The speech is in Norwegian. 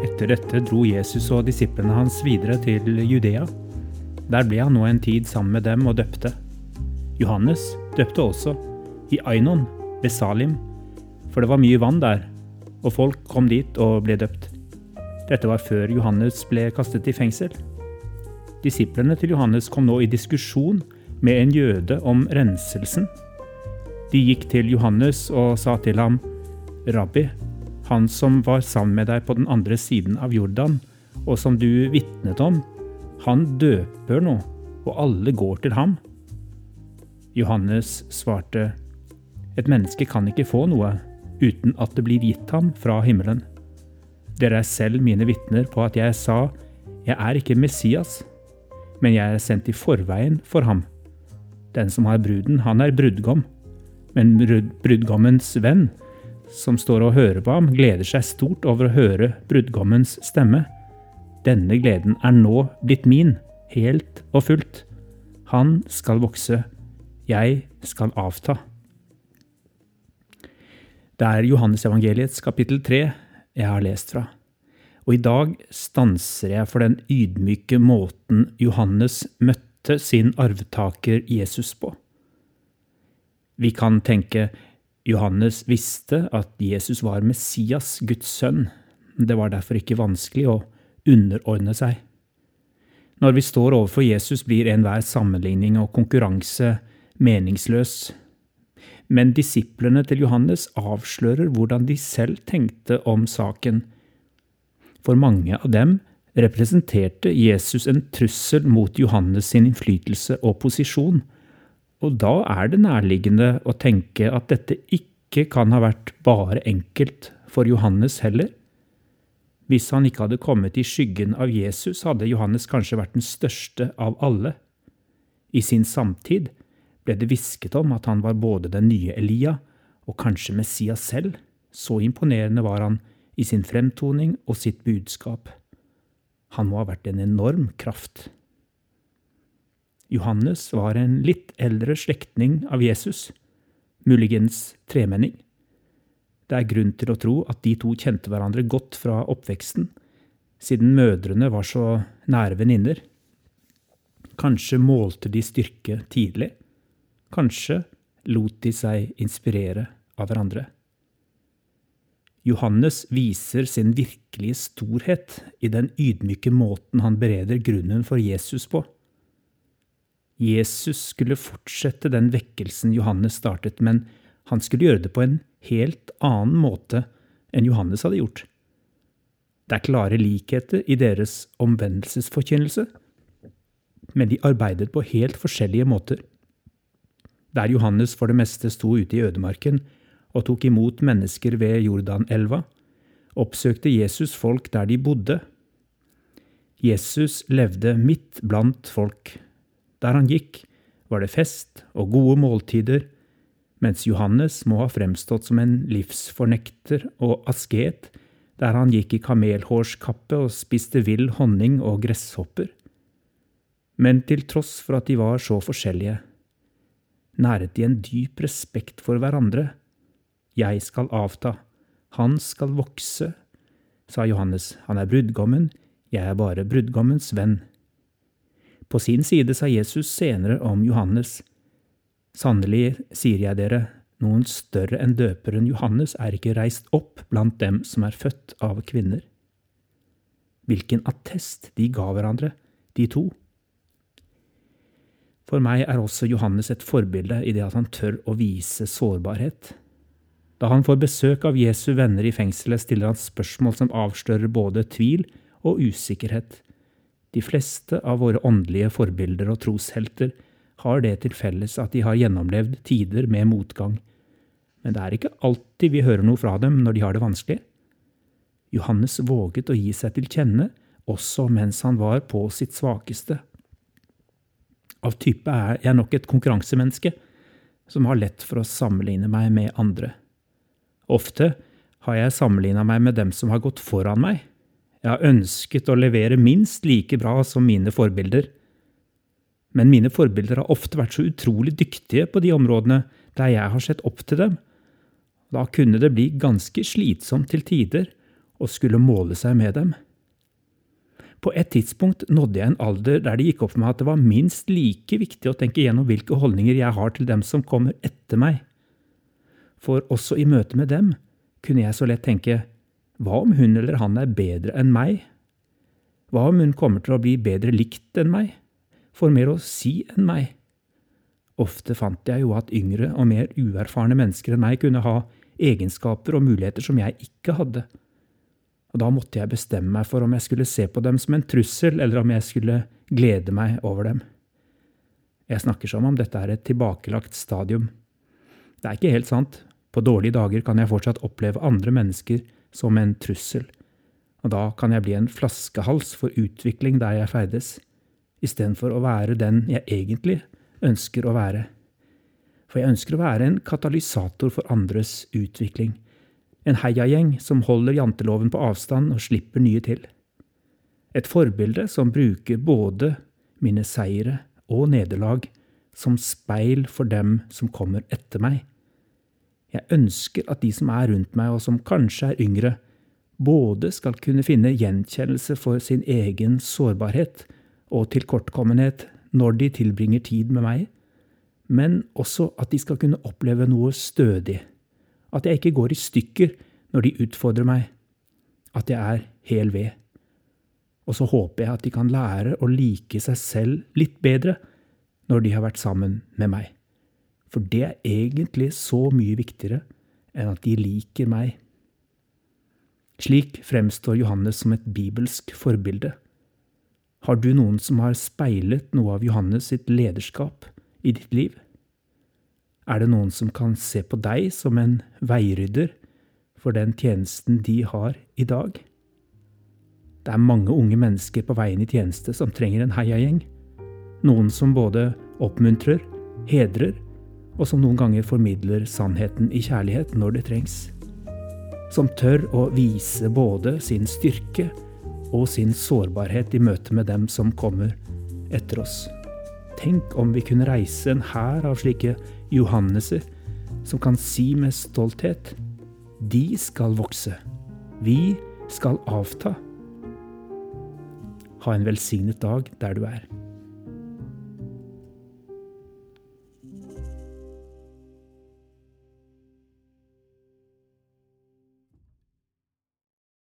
Etter dette dro Jesus og disiplene hans videre til Judea. Der ble han nå en tid sammen med dem og døpte. Johannes døpte også, i Ainon ved Salim, for det var mye vann der, og folk kom dit og ble døpt. Dette var før Johannes ble kastet i fengsel. Disiplene til Johannes kom nå i diskusjon med en jøde om renselsen. De gikk til Johannes og sa til ham, Rabbi, han som var sammen med deg på den andre siden av Jordan, og som du vitnet om, han døper nå, og alle går til ham. Johannes svarte, Et menneske kan ikke få noe uten at det blir gitt ham fra himmelen. Dere er selv mine vitner på at jeg sa, Jeg er ikke Messias, men jeg er sendt i forveien for ham. Den som har bruden, han er brudgom, men brudgommens venn som står og hører på ham, gleder seg stort over å høre brudgommens stemme. Denne gleden er nå blitt min, helt og fullt. Han skal vokse, jeg skal avta. Det er Johannesevangeliets kapittel tre jeg har lest fra, og i dag stanser jeg for den ydmyke måten Johannes møtte sin arvtaker Jesus på. Vi kan tenke Johannes visste at Jesus var Messias, Guds sønn. Det var derfor ikke vanskelig å underordne seg. Når vi står overfor Jesus, blir enhver sammenligning og konkurranse meningsløs. Men disiplene til Johannes avslører hvordan de selv tenkte om saken. For mange av dem representerte Jesus en trussel mot Johannes sin innflytelse og posisjon og da er det nærliggende å tenke at dette ikke kan ha vært bare enkelt for Johannes heller. Hvis han ikke hadde kommet i skyggen av Jesus, hadde Johannes kanskje vært den største av alle. I sin samtid ble det hvisket om at han var både den nye Elia og kanskje Messias selv, så imponerende var han i sin fremtoning og sitt budskap. Han må ha vært en enorm kraft. Johannes var en litt eldre slektning av Jesus, muligens tremenning. Det er grunn til å tro at de to kjente hverandre godt fra oppveksten, siden mødrene var så nære venninner. Kanskje målte de styrke tidlig. Kanskje lot de seg inspirere av hverandre. Johannes viser sin virkelige storhet i den ydmyke måten han bereder grunnen for Jesus på. Jesus skulle fortsette den vekkelsen Johannes startet, men han skulle gjøre det på en helt annen måte enn Johannes hadde gjort. Det er klare likheter i deres omvendelsesforkynnelse, men de arbeidet på helt forskjellige måter. Der Johannes for det meste sto ute i ødemarken og tok imot mennesker ved Jordanelva, oppsøkte Jesus folk der de bodde. Jesus levde midt blant folk der han gikk, var det fest og gode måltider, mens Johannes må ha fremstått som en livsfornekter og asket, der han gikk i kamelhårskappe og spiste vill honning og gresshopper. Men til tross for at de var så forskjellige, næret de en dyp respekt for hverandre. Jeg skal avta, han skal vokse, sa Johannes, han er brudgommen, jeg er bare brudgommens venn. På sin side sa Jesus senere om Johannes, Sannelig sier jeg dere, noen større enn døperen Johannes er ikke reist opp blant dem som er født av kvinner. Hvilken attest de ga hverandre, de to. For meg er også Johannes et forbilde i det at han tør å vise sårbarhet. Da han får besøk av Jesu venner i fengselet, stiller han spørsmål som avslører både tvil og usikkerhet. De fleste av våre åndelige forbilder og troshelter har det til felles at de har gjennomlevd tider med motgang, men det er ikke alltid vi hører noe fra dem når de har det vanskelig. Johannes våget å gi seg til kjenne også mens han var på sitt svakeste. Av type er jeg nok et konkurransemenneske som har lett for å sammenligne meg med andre. Ofte har jeg sammenligna meg med dem som har gått foran meg. Jeg har ønsket å levere minst like bra som mine forbilder. Men mine forbilder har ofte vært så utrolig dyktige på de områdene der jeg har sett opp til dem. Da kunne det bli ganske slitsomt til tider å skulle måle seg med dem. På et tidspunkt nådde jeg en alder der det gikk opp for meg at det var minst like viktig å tenke gjennom hvilke holdninger jeg har til dem som kommer etter meg. For også i møte med dem kunne jeg så lett tenke hva om hun eller han er bedre enn meg? Hva om hun kommer til å bli bedre likt enn meg? Får mer å si enn meg? Ofte fant jeg jo at yngre og mer uerfarne mennesker enn meg kunne ha egenskaper og muligheter som jeg ikke hadde. Og da måtte jeg bestemme meg for om jeg skulle se på dem som en trussel, eller om jeg skulle glede meg over dem. Jeg snakker som om dette er et tilbakelagt stadium. Det er ikke helt sant. På dårlige dager kan jeg fortsatt oppleve andre mennesker som en trussel, og da kan jeg bli en flaskehals for utvikling der jeg ferdes, istedenfor å være den jeg egentlig ønsker å være. For jeg ønsker å være en katalysator for andres utvikling, en heiagjeng som holder janteloven på avstand og slipper nye til. Et forbilde som bruker både mine seire og nederlag som speil for dem som kommer etter meg. Jeg ønsker at de som er rundt meg, og som kanskje er yngre, både skal kunne finne gjenkjennelse for sin egen sårbarhet og tilkortkommenhet når de tilbringer tid med meg, men også at de skal kunne oppleve noe stødig, at jeg ikke går i stykker når de utfordrer meg, at jeg er hel ved. Og så håper jeg at de kan lære å like seg selv litt bedre når de har vært sammen med meg. For det er egentlig så mye viktigere enn at de liker meg. Slik fremstår Johannes som et bibelsk forbilde. Har du noen som har speilet noe av Johannes sitt lederskap i ditt liv? Er det noen som kan se på deg som en veirydder for den tjenesten de har i dag? Det er mange unge mennesker på veien i tjeneste som trenger en heiagjeng. Noen som både oppmuntrer, hedrer og som noen ganger formidler sannheten i kjærlighet når det trengs. Som tør å vise både sin styrke og sin sårbarhet i møte med dem som kommer etter oss. Tenk om vi kunne reise en hær av slike Johanneser som kan si med stolthet De skal vokse. Vi skal avta. Ha en velsignet dag der du er.